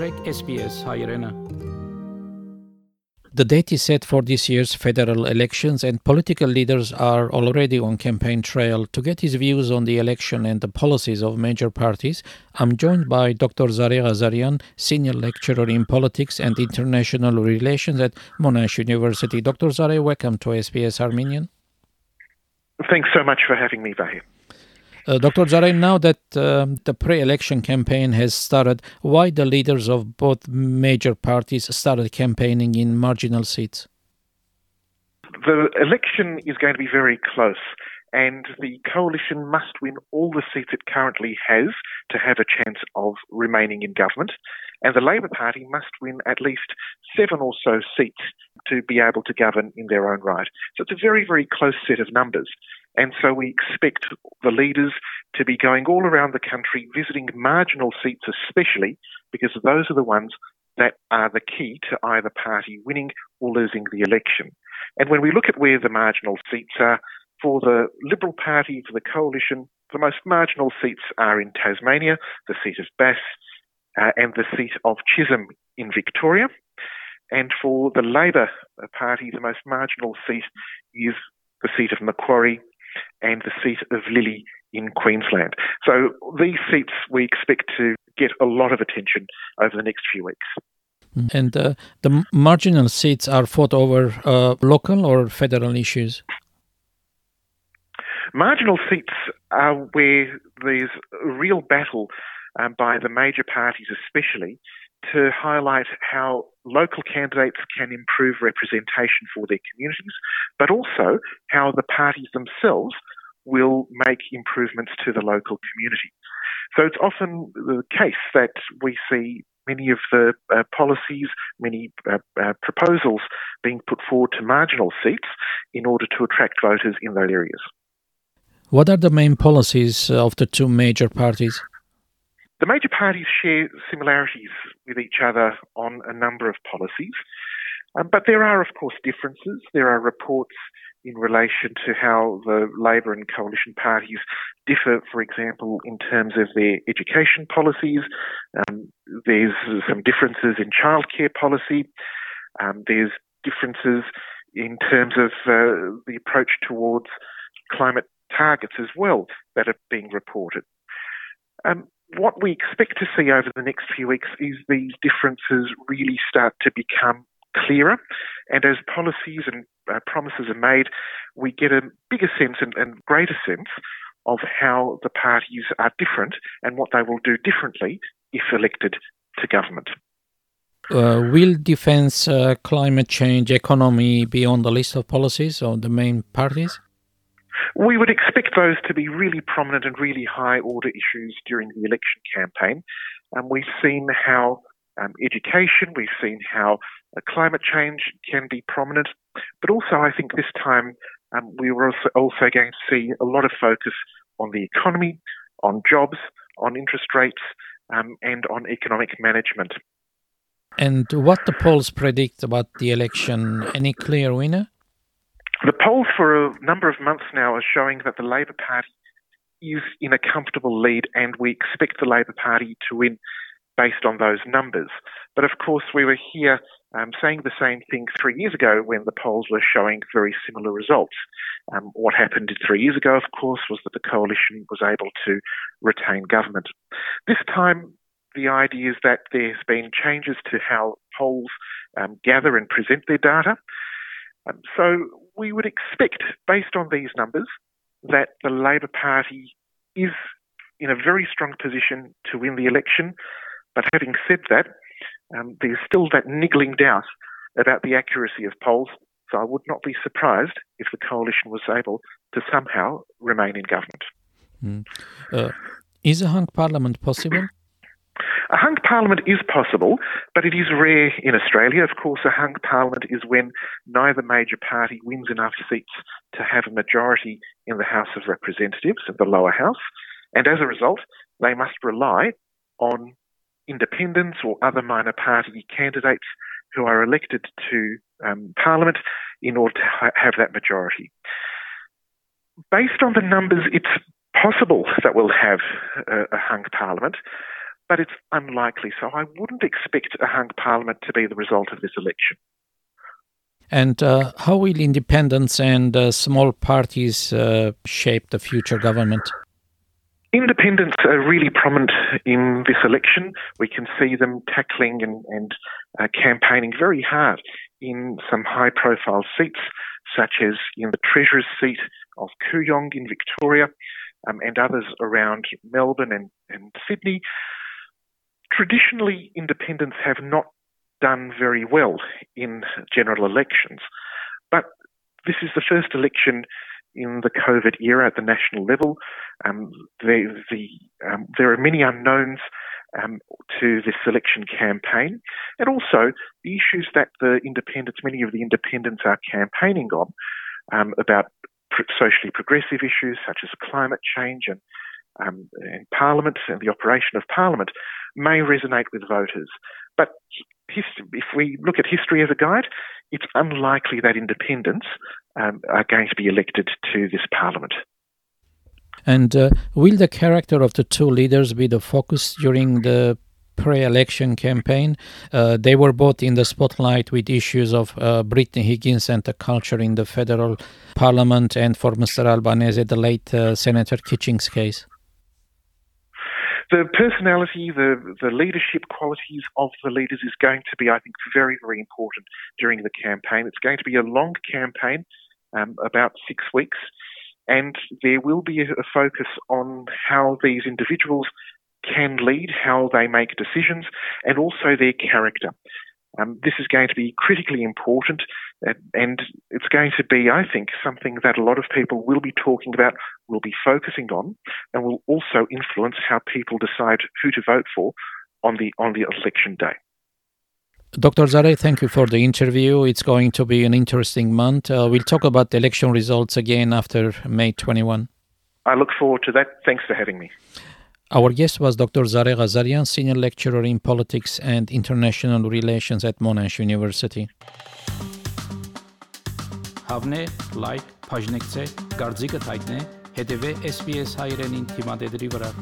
Trek SBS Hayrena. The date is set for this year's federal elections, and political leaders are already on campaign trail. To get his views on the election and the policies of major parties, I'm joined by Dr. Zareh Ghazarian, Senior Lecturer in Politics and International Relations at Monash University. Dr. Zareh, welcome to SBS Armenian. Thanks so much for having me, Vahir. Uh, Dr. Zareh, now that um, the pre election campaign has started, why the leaders of both major parties started campaigning in marginal seats? The election is going to be very close, and the coalition must win all the seats it currently has to have a chance of remaining in government. And the Labor Party must win at least seven or so seats to be able to govern in their own right. So it's a very, very close set of numbers. And so we expect the leaders to be going all around the country visiting marginal seats, especially because those are the ones that are the key to either party winning or losing the election. And when we look at where the marginal seats are, for the Liberal Party, for the coalition, the most marginal seats are in Tasmania, the seat of Bass, uh, and the seat of Chisholm in Victoria. And for the Labor Party, the most marginal seat is the seat of Macquarie and the seat of Lilley in Queensland. So these seats we expect to get a lot of attention over the next few weeks. And uh, the marginal seats are fought over uh, local or federal issues? Marginal seats are where there's a real battle um, by the major parties, especially, to highlight how local candidates can improve representation for their communities, but also how the parties themselves will make improvements to the local community. So it's often the case that we see many of the uh, policies, many uh, uh, proposals being put forward to marginal seats in order to attract voters in those areas. What are the main policies of the two major parties? The major parties share similarities with each other on a number of policies, um, but there are, of course, differences. There are reports in relation to how the Labor and coalition parties differ, for example, in terms of their education policies. Um, there's some differences in childcare policy. Um, there's differences in terms of uh, the approach towards climate targets as well that are being reported. Um, what we expect to see over the next few weeks is these differences really start to become clearer. And as policies and uh, promises are made, we get a bigger sense and, and greater sense of how the parties are different and what they will do differently if elected to government. Uh, will defense, uh, climate change, economy be on the list of policies of the main parties? We would expect those to be really prominent and really high order issues during the election campaign. Um, we've seen how um, education, we've seen how uh, climate change can be prominent, but also I think this time um, we were also, also going to see a lot of focus on the economy, on jobs, on interest rates, um, and on economic management. And what the polls predict about the election? Any clear winner? Polls for a number of months now are showing that the Labor Party is in a comfortable lead, and we expect the Labor Party to win based on those numbers. But of course, we were here um, saying the same thing three years ago when the polls were showing very similar results. Um, what happened three years ago, of course, was that the coalition was able to retain government. This time, the idea is that there's been changes to how polls um, gather and present their data. Um, so we would expect, based on these numbers, that the Labor Party is in a very strong position to win the election. But having said that, um, there's still that niggling doubt about the accuracy of polls. So I would not be surprised if the coalition was able to somehow remain in government. Mm. Uh, is a hung parliament possible? A hung parliament is possible, but it is rare in Australia. Of course, a hung parliament is when neither major party wins enough seats to have a majority in the House of Representatives, the lower house, and as a result, they must rely on independents or other minor party candidates who are elected to um, Parliament in order to ha- have that majority. Based on the numbers, it's possible that we'll have a, a hung Parliament. But it's unlikely. So I wouldn't expect a hung parliament to be the result of this election. And uh, how will independents and uh, small parties uh, shape the future government? Independents are really prominent in this election. We can see them tackling and, and uh, campaigning very hard in some high profile seats, such as in the Treasurer's seat of Kooyong in Victoria um, and others around Melbourne and, and Sydney. Traditionally, independents have not done very well in general elections, but this is the first election in the COVID era at the national level. Um, the, the, um, there are many unknowns um, to this election campaign, and also the issues that the independents, many of the independents, are campaigning on um, about socially progressive issues such as climate change and, um, and Parliament and the operation of Parliament may resonate with voters. But if we look at history as a guide, it's unlikely that independents um, are going to be elected to this parliament. And uh, will the character of the two leaders be the focus during the pre election campaign? Uh, they were both in the spotlight with issues of uh, Brittany Higgins and the culture in the federal parliament, and for Mr. Albanese, the late uh, Senator Kitching's case the personality, the, the leadership qualities of the leaders is going to be, I think, very, very important during the campaign. It's going to be a long campaign, um, about six weeks, and there will be a, a focus on how these individuals can lead, how they make decisions, and also their character. Um, this is going to be critically important, uh, and it's going to be, I think, something that a lot of people will be talking about, will be focusing on, and will also influence how people decide who to vote for on the on the election day. Dr. Zareh, thank you for the interview. It's going to be an interesting month. Uh, we'll talk about the election results again after May 21. I look forward to that. Thanks for having me. Our guest was Dr. Zareh Ghazarian, Senior Lecturer in Politics and International Relations at Monash University. Հավնե, լայք, բաժնեկցե, դարձիկը թայտնե, հետևե SPS հայրենին թիմադեդի վրա։